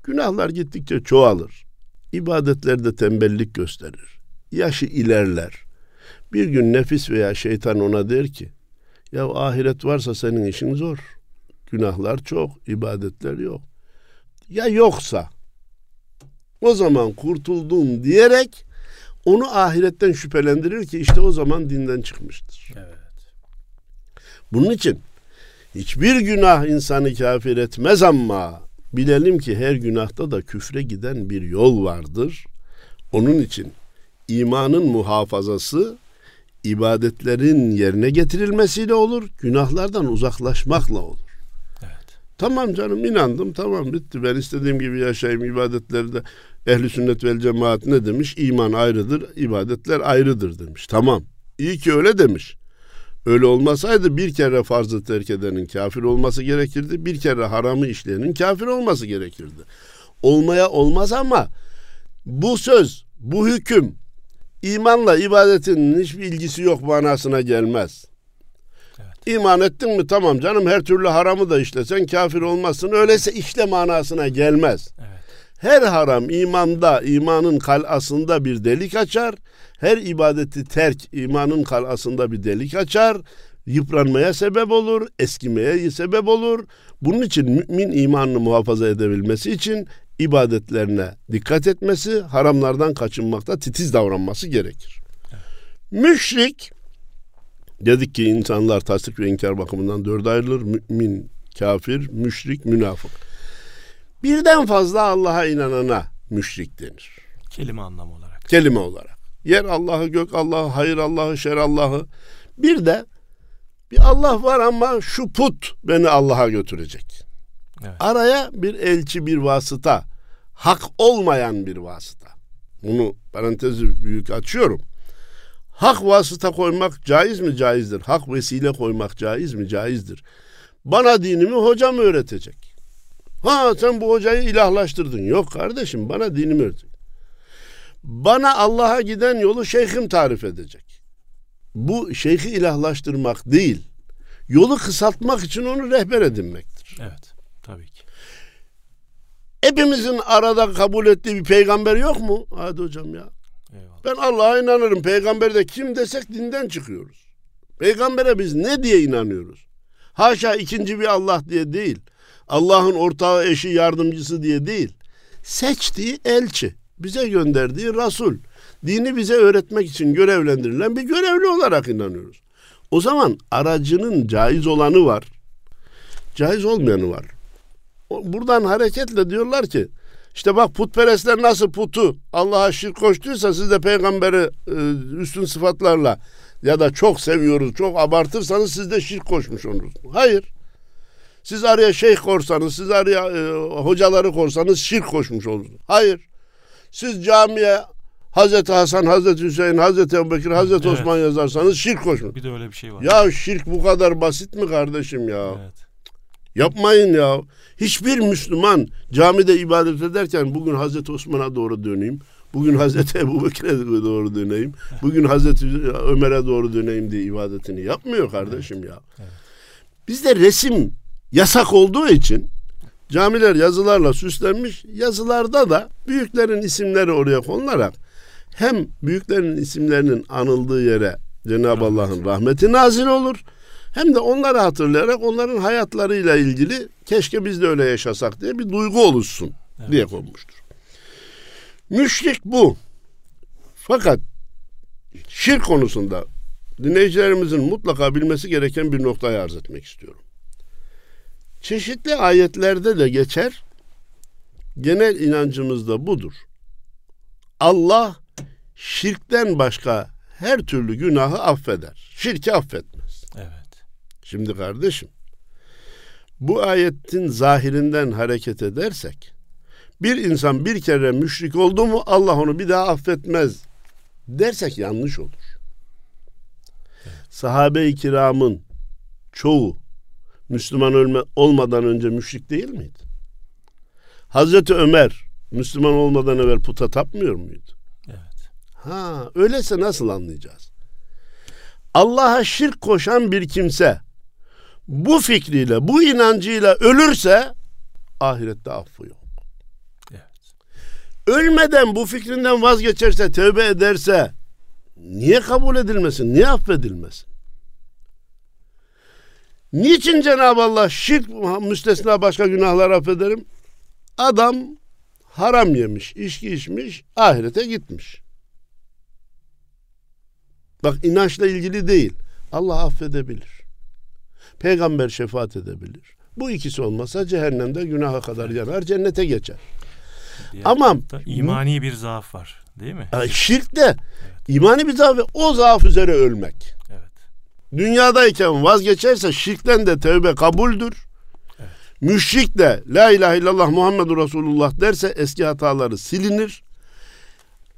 Günahlar gittikçe çoğalır. İbadetlerde tembellik gösterir. Yaşı ilerler. Bir gün nefis veya şeytan ona der ki ya ahiret varsa senin işin zor. Günahlar çok, ibadetler yok. Ya yoksa o zaman kurtuldun diyerek onu ahiretten şüphelendirir ki işte o zaman dinden çıkmıştır. Evet. Bunun için hiçbir günah insanı kafir etmez ama bilelim ki her günahta da küfre giden bir yol vardır. Onun için imanın muhafazası ibadetlerin yerine getirilmesiyle olur, günahlardan uzaklaşmakla olur. Tamam canım inandım tamam bitti ben istediğim gibi yaşayayım ibadetlerde ehli sünnet vel cemaat ne demiş? İman ayrıdır, ibadetler ayrıdır demiş. Tamam. İyi ki öyle demiş. Öyle olmasaydı bir kere farzı terk edenin kafir olması gerekirdi. Bir kere haramı işleyenin kafir olması gerekirdi. Olmaya olmaz ama bu söz, bu hüküm imanla ibadetin hiçbir ilgisi yok manasına gelmez. Evet. İman ettin mi tamam canım her türlü haramı da işlesen kafir olmazsın. Öyleyse işle manasına gelmez. Evet. Her haram imanda, imanın kalasında bir delik açar. Her ibadeti terk imanın kalasında bir delik açar. Yıpranmaya sebep olur, eskimeye sebep olur. Bunun için mümin imanını muhafaza edebilmesi için ibadetlerine dikkat etmesi, haramlardan kaçınmakta titiz davranması gerekir. Müşrik dedik ki insanlar tasdik ve inkar bakımından dörde ayrılır. Mümin, kafir, müşrik, münafık. Birden fazla Allah'a inanana müşrik denir. Kelime anlamı olarak. Kelime olarak. Yer Allah'ı, gök Allah'ı, hayır Allah'ı, şer Allah'ı. Bir de bir Allah var ama şu put beni Allah'a götürecek. Evet. Araya bir elçi, bir vasıta, hak olmayan bir vasıta. Bunu parantezi büyük açıyorum. Hak vasıta koymak caiz mi? Caizdir. Hak vesile koymak caiz mi? Caizdir. Bana dinimi hocam öğretecek. Ha sen bu hocayı ilahlaştırdın. Yok kardeşim bana dinimi öğretecek. Bana Allah'a giden yolu şeyhim tarif edecek. Bu şeyhi ilahlaştırmak değil. Yolu kısaltmak için onu rehber edinmektir. Evet tabii ki. Hepimizin arada kabul ettiği bir peygamber yok mu? Hadi hocam ya. Eyvallah. Ben Allah'a inanırım. Peygamber de kim desek dinden çıkıyoruz. Peygambere biz ne diye inanıyoruz? Haşa ikinci bir Allah diye değil. Allah'ın ortağı, eşi, yardımcısı diye değil. Seçtiği elçi, bize gönderdiği Resul. Dini bize öğretmek için görevlendirilen bir görevli olarak inanıyoruz. O zaman aracının caiz olanı var. Caiz olmayanı var. Buradan hareketle diyorlar ki işte bak putperestler nasıl putu Allah'a şirk koştuysa siz de peygamberi e, üstün sıfatlarla ya da çok seviyoruz, çok abartırsanız siz de şirk koşmuş olursunuz. Hayır. Siz araya şeyh korsanız, siz araya e, hocaları korsanız şirk koşmuş olursunuz. Hayır. Siz camiye Hazreti Hasan, Hazreti Hüseyin, Hazreti Ebubekir, Hazreti evet. Osman yazarsanız şirk koşmuş. Bir de öyle bir şey var. Ya şirk bu kadar basit mi kardeşim ya? Evet. Yapmayın ya. Hiçbir Müslüman camide ibadet ederken bugün Hazreti Osman'a doğru döneyim. Bugün Hazreti *laughs* Ebu Bekir'e doğru döneyim. Bugün Hazreti Ömer'e doğru döneyim diye ibadetini yapmıyor kardeşim ya. Bizde resim yasak olduğu için camiler yazılarla süslenmiş. Yazılarda da büyüklerin isimleri oraya konularak hem büyüklerin isimlerinin anıldığı yere Cenab-ı Allah'ın rahmeti nazil olur. Hem de onları hatırlayarak onların hayatlarıyla ilgili keşke biz de öyle yaşasak diye bir duygu oluşsun evet. diye konmuştur. Müşrik bu. Fakat şirk konusunda dinleyicilerimizin mutlaka bilmesi gereken bir noktayı arz etmek istiyorum. Çeşitli ayetlerde de geçer. Genel inancımız da budur. Allah şirkten başka her türlü günahı affeder. Şirki affetmez. Şimdi kardeşim bu ayetin zahirinden hareket edersek bir insan bir kere müşrik oldu mu Allah onu bir daha affetmez dersek yanlış olur. Evet. Sahabe-i kiramın çoğu Müslüman ölme, olmadan önce müşrik değil miydi? Hazreti Ömer Müslüman olmadan evvel puta tapmıyor muydu? Evet. Ha, öyleyse nasıl anlayacağız? Allah'a şirk koşan bir kimse bu fikriyle, bu inancıyla ölürse ahirette affı yok. Ölmeden bu fikrinden vazgeçerse, tövbe ederse niye kabul edilmesin, niye affedilmesin? Niçin Cenab-ı Allah şirk müstesna başka günahlar affederim? Adam haram yemiş, içki içmiş, ahirete gitmiş. Bak inançla ilgili değil. Allah affedebilir. Peygamber şefaat edebilir. Bu ikisi olmasa cehennemde günaha kadar yanar, cennete geçer. Diğer Ama imani bir zaaf var, değil mi? Şirk de evet. imani bir zaaf ve o zaaf üzere ölmek. Evet. Dünyadayken vazgeçerse şirkten de tövbe kabuldür. Evet. Müşrik de la ilahe illallah Muhammedur Resulullah derse eski hataları silinir.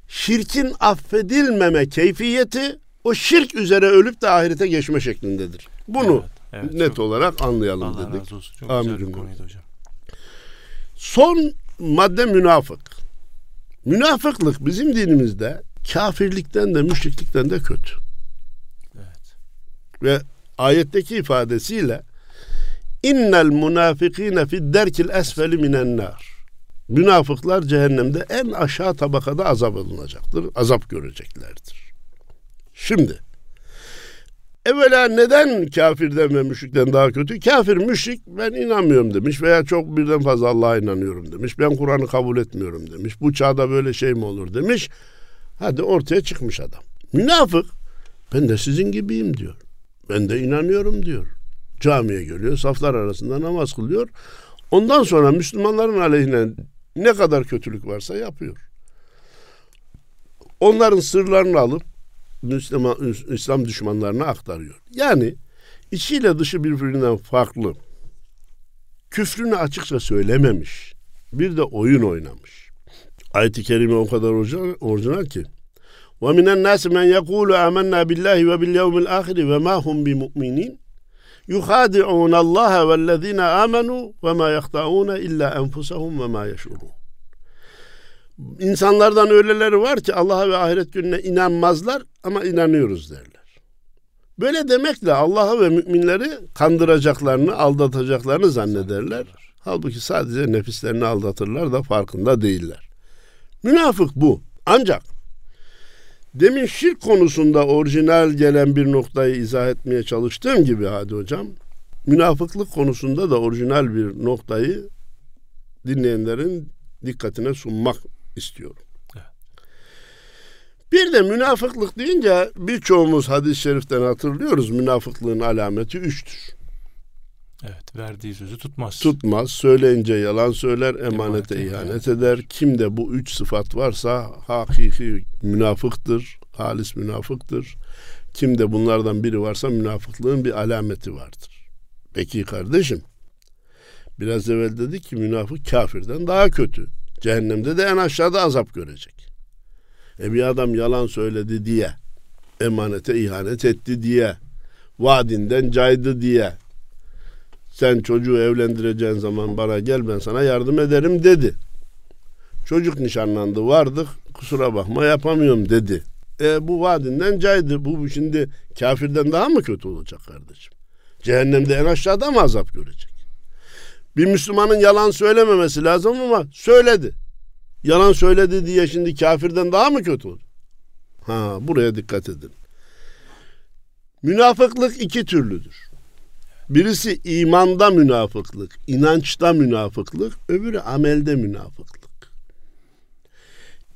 Şirkin affedilmeme keyfiyeti o şirk üzere ölüp de ahirete geçme şeklindedir. Bunu Evet, evet, net çok- olarak anlayalım Allah dedik. razı olsun. Çok güzel bir konuydu hocam. Son madde münafık. Münafıklık bizim dinimizde kafirlikten de müşriklikten de kötü. Evet. Ve ayetteki ifadesiyle innel münafikine fi derkil esfeli minen nar. Münafıklar cehennemde en aşağı tabakada azap olunacaktır. Azap göreceklerdir. Şimdi evvela neden kafirden ve müşrikten daha kötü? Kafir müşrik ben inanmıyorum demiş veya çok birden fazla Allah'a inanıyorum demiş. Ben Kur'an'ı kabul etmiyorum demiş. Bu çağda böyle şey mi olur demiş. Hadi ortaya çıkmış adam. Münafık ben de sizin gibiyim diyor. Ben de inanıyorum diyor. Camiye geliyor, saflar arasında namaz kılıyor. Ondan sonra Müslümanların aleyhine ne kadar kötülük varsa yapıyor. Onların sırlarını alıp Müslüman, İslam düşmanlarına aktarıyor. Yani içiyle dışı birbirinden farklı. Küfrünü açıkça söylememiş. Bir de oyun oynamış. Ayet-i Kerime o kadar orijinal, orijinal ki. وَمِنَ النَّاسِ مَنْ يَقُولُ آمَنَّا بِاللّٰهِ وَبِالْيَوْمِ الْآخِرِ وَمَا هُمْ بِمُؤْمِنِينَ يُخَادِعُونَ اللّٰهَ وَالَّذ۪ينَ آمَنُوا وَمَا يَخْتَعُونَ إِلَّا أَنْفُسَهُمْ وَمَا يَشْعُرُونَ İnsanlardan öyleleri var ki Allah'a ve ahiret gününe inanmazlar ama inanıyoruz derler. Böyle demekle Allah'ı ve müminleri kandıracaklarını, aldatacaklarını zannederler. Halbuki sadece nefislerini aldatırlar da farkında değiller. Münafık bu. Ancak demin şirk konusunda orijinal gelen bir noktayı izah etmeye çalıştığım gibi hadi hocam, münafıklık konusunda da orijinal bir noktayı dinleyenlerin dikkatine sunmak istiyorum. Evet. Bir de münafıklık deyince birçoğumuz hadis-i şeriften hatırlıyoruz. Münafıklığın alameti üçtür. Evet. Verdiği sözü tutmaz. Tutmaz, söyleyince yalan söyler, emanete Emanete ihanet ihanet eder. Kimde bu üç sıfat varsa hakiki münafıktır, halis münafıktır. Kimde bunlardan biri varsa münafıklığın bir alameti vardır. Peki kardeşim, biraz evvel dedik ki münafık kafirden daha kötü. Cehennemde de en aşağıda azap görecek. E bir adam yalan söyledi diye, emanete ihanet etti diye, vaadinden caydı diye, sen çocuğu evlendireceğin zaman bana gel ben sana yardım ederim dedi. Çocuk nişanlandı vardık kusura bakma yapamıyorum dedi. E bu vaadinden caydı. Bu şimdi kafirden daha mı kötü olacak kardeşim? Cehennemde en aşağıda mı azap görecek? Bir Müslümanın yalan söylememesi lazım ama söyledi. Yalan söyledi diye şimdi kafirden daha mı kötü olur? Ha buraya dikkat edin. Münafıklık iki türlüdür. Birisi imanda münafıklık, inançta münafıklık, öbürü amelde münafıklık.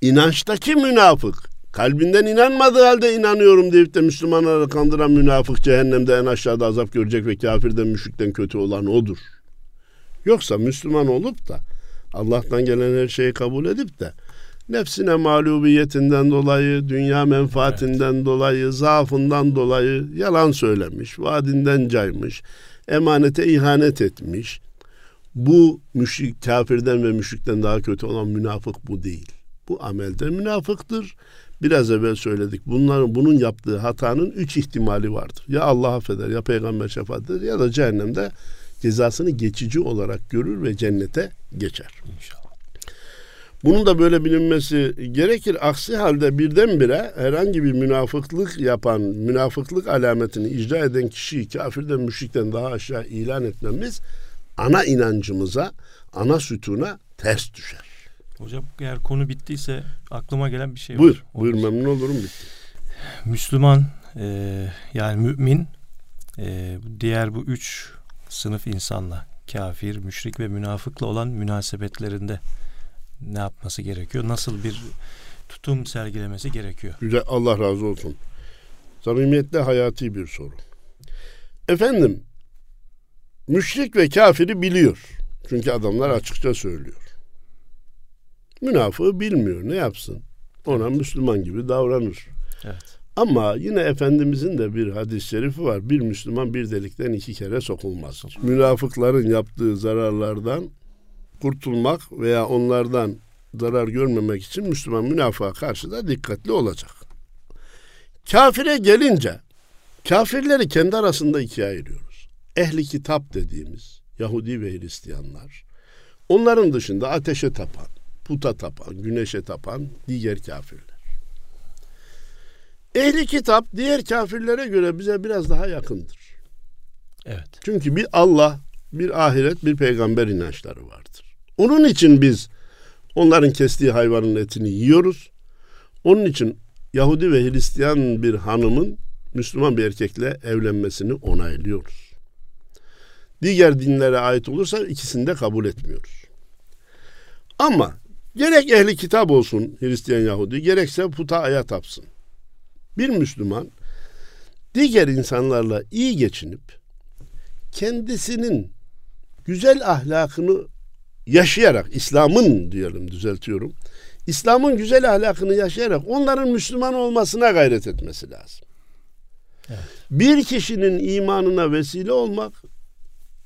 İnançtaki münafık, kalbinden inanmadığı halde inanıyorum deyip de Müslümanları kandıran münafık cehennemde en aşağıda azap görecek ve kafirden müşrikten kötü olan odur. Yoksa Müslüman olup da Allah'tan gelen her şeyi kabul edip de nefsine mağlubiyetinden dolayı, dünya menfaatinden dolayı, zaafından dolayı yalan söylemiş, vaadinden caymış, emanete ihanet etmiş. Bu müşrik, kafirden ve müşrikten daha kötü olan münafık bu değil. Bu amelde münafıktır. Biraz evvel söyledik. Bunların bunun yaptığı hatanın üç ihtimali vardır. Ya Allah affeder, ya peygamber şefaat eder ya da cehennemde cezasını geçici olarak görür ve cennete geçer. İnşallah. Bunun da böyle bilinmesi gerekir. Aksi halde birdenbire herhangi bir münafıklık yapan, münafıklık alametini icra eden kişiyi kafirden, müşrikten daha aşağı ilan etmemiz ana inancımıza, ana sütuna ters düşer. Hocam eğer konu bittiyse aklıma gelen bir şey Buyur, var. buyur Onun- memnun olurum bitti. Müslüman e, yani mümin e, diğer bu üç sınıf insanla kafir, müşrik ve münafıkla olan münasebetlerinde ne yapması gerekiyor? Nasıl bir tutum sergilemesi gerekiyor? Güzel, Allah razı olsun. Samimiyetle hayati bir soru. Efendim, müşrik ve kafiri biliyor. Çünkü adamlar açıkça söylüyor. Münafığı bilmiyor. Ne yapsın? Ona Müslüman gibi davranır. Evet. Ama yine Efendimizin de bir hadis-i şerifi var. Bir Müslüman bir delikten iki kere sokulmaz. Münafıkların yaptığı zararlardan kurtulmak veya onlardan zarar görmemek için Müslüman münafığa karşı da dikkatli olacak. Kafire gelince kafirleri kendi arasında ikiye ayırıyoruz. Ehli kitap dediğimiz Yahudi ve Hristiyanlar. Onların dışında ateşe tapan, puta tapan, güneşe tapan diğer kafirler. Ehli kitap diğer kafirlere göre bize biraz daha yakındır. Evet. Çünkü bir Allah, bir ahiret, bir peygamber inançları vardır. Onun için biz onların kestiği hayvanın etini yiyoruz. Onun için Yahudi ve Hristiyan bir hanımın Müslüman bir erkekle evlenmesini onaylıyoruz. Diğer dinlere ait olursa ikisini de kabul etmiyoruz. Ama gerek ehli kitap olsun Hristiyan Yahudi gerekse puta aya tapsın. Bir Müslüman diğer insanlarla iyi geçinip kendisinin güzel ahlakını yaşayarak İslam'ın diyelim düzeltiyorum. İslam'ın güzel ahlakını yaşayarak onların Müslüman olmasına gayret etmesi lazım. Evet. Bir kişinin imanına vesile olmak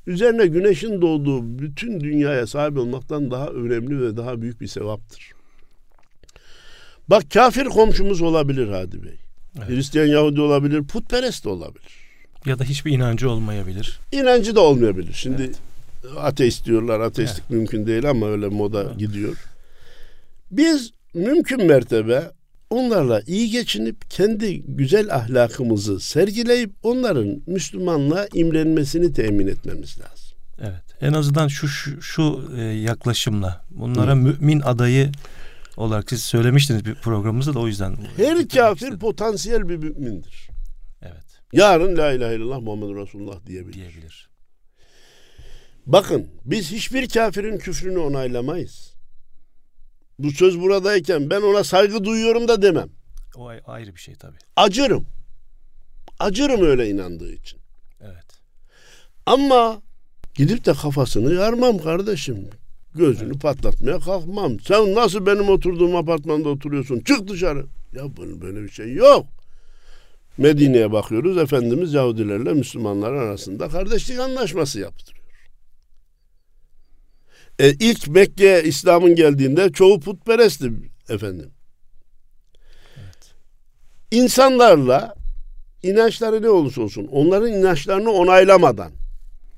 üzerine güneşin doğduğu bütün dünyaya sahip olmaktan daha önemli ve daha büyük bir sevaptır. Bak kafir komşumuz olabilir Hadi Bey. Evet. Hristiyan Yahudi olabilir, putperest de olabilir. Ya da hiçbir inancı olmayabilir. İnancı da olmayabilir. Şimdi evet. ateist diyorlar. Ateistlik evet. mümkün değil ama öyle moda evet. gidiyor. Biz mümkün mertebe onlarla iyi geçinip kendi güzel ahlakımızı sergileyip onların Müslümanlığa imrenmesini temin etmemiz lazım. Evet. En azından şu şu, şu e, yaklaşımla bunlara Hı. mümin adayı olarak siz söylemiştiniz bir programımızda da o yüzden. Her kafir istedim. potansiyel bir mümindir. Evet. Yarın la ilahe illallah Muhammed Resulullah diyebilir. Diyebilir. Bakın biz hiçbir kafirin küfrünü onaylamayız. Bu söz buradayken ben ona saygı duyuyorum da demem. O ayrı bir şey tabii. Acırım. Acırım öyle inandığı için. Evet. Ama gidip de kafasını yarmam kardeşim. Gözünü evet. patlatmaya kalkmam. Sen nasıl benim oturduğum apartmanda oturuyorsun? Çık dışarı. Ya böyle bir şey yok. Medine'ye bakıyoruz. Efendimiz Yahudilerle Müslümanlar arasında kardeşlik anlaşması yaptırıyor. E, ilk Mekke'ye İslam'ın geldiğinde çoğu putperestti efendim. Evet. İnsanlarla inançları ne olursa olsun onların inançlarını onaylamadan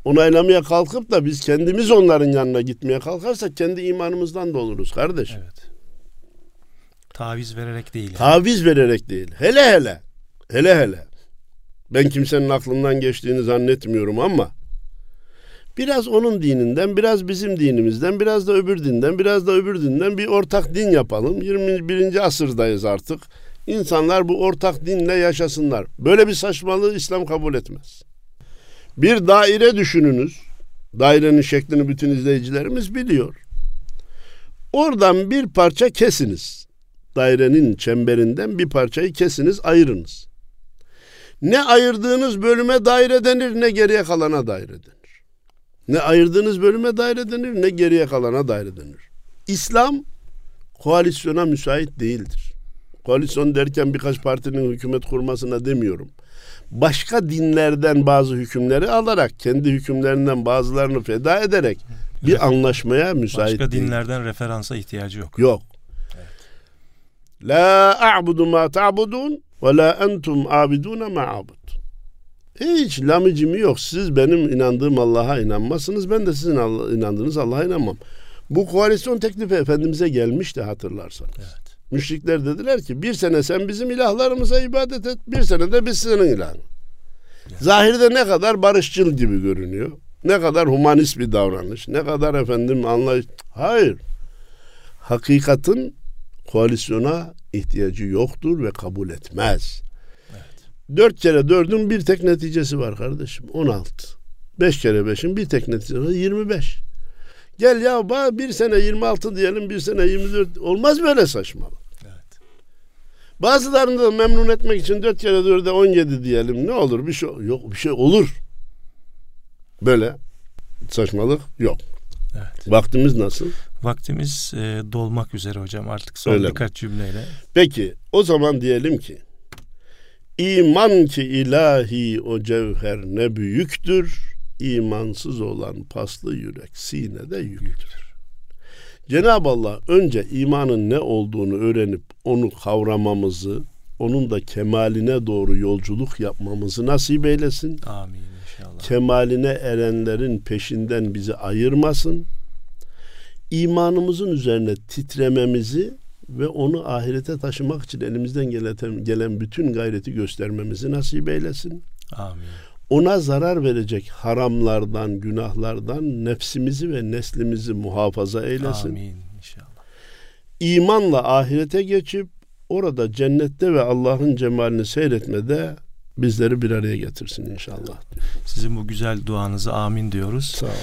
onaylamaya kalkıp da biz kendimiz onların yanına gitmeye kalkarsak kendi imanımızdan da oluruz kardeş. Evet. Taviz vererek değil. Taviz vererek değil. Hele hele. Hele hele. Ben kimsenin aklından geçtiğini zannetmiyorum ama biraz onun dininden, biraz bizim dinimizden, biraz da öbür dinden, biraz da öbür dinden bir ortak din yapalım. 21. asırdayız artık. İnsanlar bu ortak dinle yaşasınlar. Böyle bir saçmalığı İslam kabul etmez. Bir daire düşününüz. Dairenin şeklini bütün izleyicilerimiz biliyor. Oradan bir parça kesiniz. Dairenin çemberinden bir parçayı kesiniz, ayırınız. Ne ayırdığınız bölüme daire denir, ne geriye kalana daire denir. Ne ayırdığınız bölüme daire denir, ne geriye kalana daire denir. İslam koalisyona müsait değildir. Koalisyon derken birkaç partinin hükümet kurmasına demiyorum başka dinlerden bazı hükümleri alarak kendi hükümlerinden bazılarını feda ederek bir anlaşmaya müsait Başka değil. dinlerden referansa ihtiyacı yok. Yok. La a'budu ma ta'budun ve la entum abidun ma abud. Hiç lamicimi yok. Siz benim inandığım Allah'a inanmazsınız. Ben de sizin inandığınız Allah'a inanmam. Bu koalisyon teklifi Efendimiz'e gelmişti hatırlarsanız. Evet. Müşrikler dediler ki bir sene sen bizim ilahlarımıza ibadet et, bir sene de biz senin ilahın. Zahirde ne kadar barışçıl gibi görünüyor. Ne kadar humanist bir davranış. Ne kadar efendim anlayış. Hayır. Hakikatin koalisyona ihtiyacı yoktur ve kabul etmez. Evet. Dört kere dördün bir tek neticesi var kardeşim. On altı. Beş kere beşin bir tek neticesi var. Yirmi beş. Gel ya bir sene 26 diyelim bir sene 24 olmaz böyle saçmalık. Evet. Bazılarını da memnun etmek için 4 kere 4'e 17 diyelim ne olur bir şey yok bir şey olur. Böyle saçmalık yok. Evet. Vaktimiz nasıl? Vaktimiz e, dolmak üzere hocam artık son Öyle birkaç mi? cümleyle. Peki o zaman diyelim ki iman ki ilahi o cevher ne büyüktür imansız olan paslı yürek sinede yüktür. Cenab-ı Allah önce imanın ne olduğunu öğrenip onu kavramamızı, onun da kemaline doğru yolculuk yapmamızı nasip eylesin. Amin inşallah. Kemaline erenlerin peşinden bizi ayırmasın. İmanımızın üzerine titrememizi ve onu ahirete taşımak için elimizden gelen, gelen bütün gayreti göstermemizi nasip eylesin. Amin. Ona zarar verecek haramlardan, günahlardan nefsimizi ve neslimizi muhafaza eylesin. Amin inşallah. İmanla ahirete geçip orada cennette ve Allah'ın cemalini seyretmede bizleri bir araya getirsin inşallah. Sizin bu güzel duanızı amin diyoruz. Sağ olun.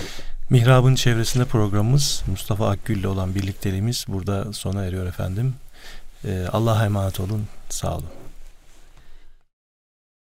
Mihrab'ın çevresinde programımız Mustafa Akgül ile olan birlikteliğimiz burada sona eriyor efendim. Ee, Allah'a emanet olun. Sağ olun.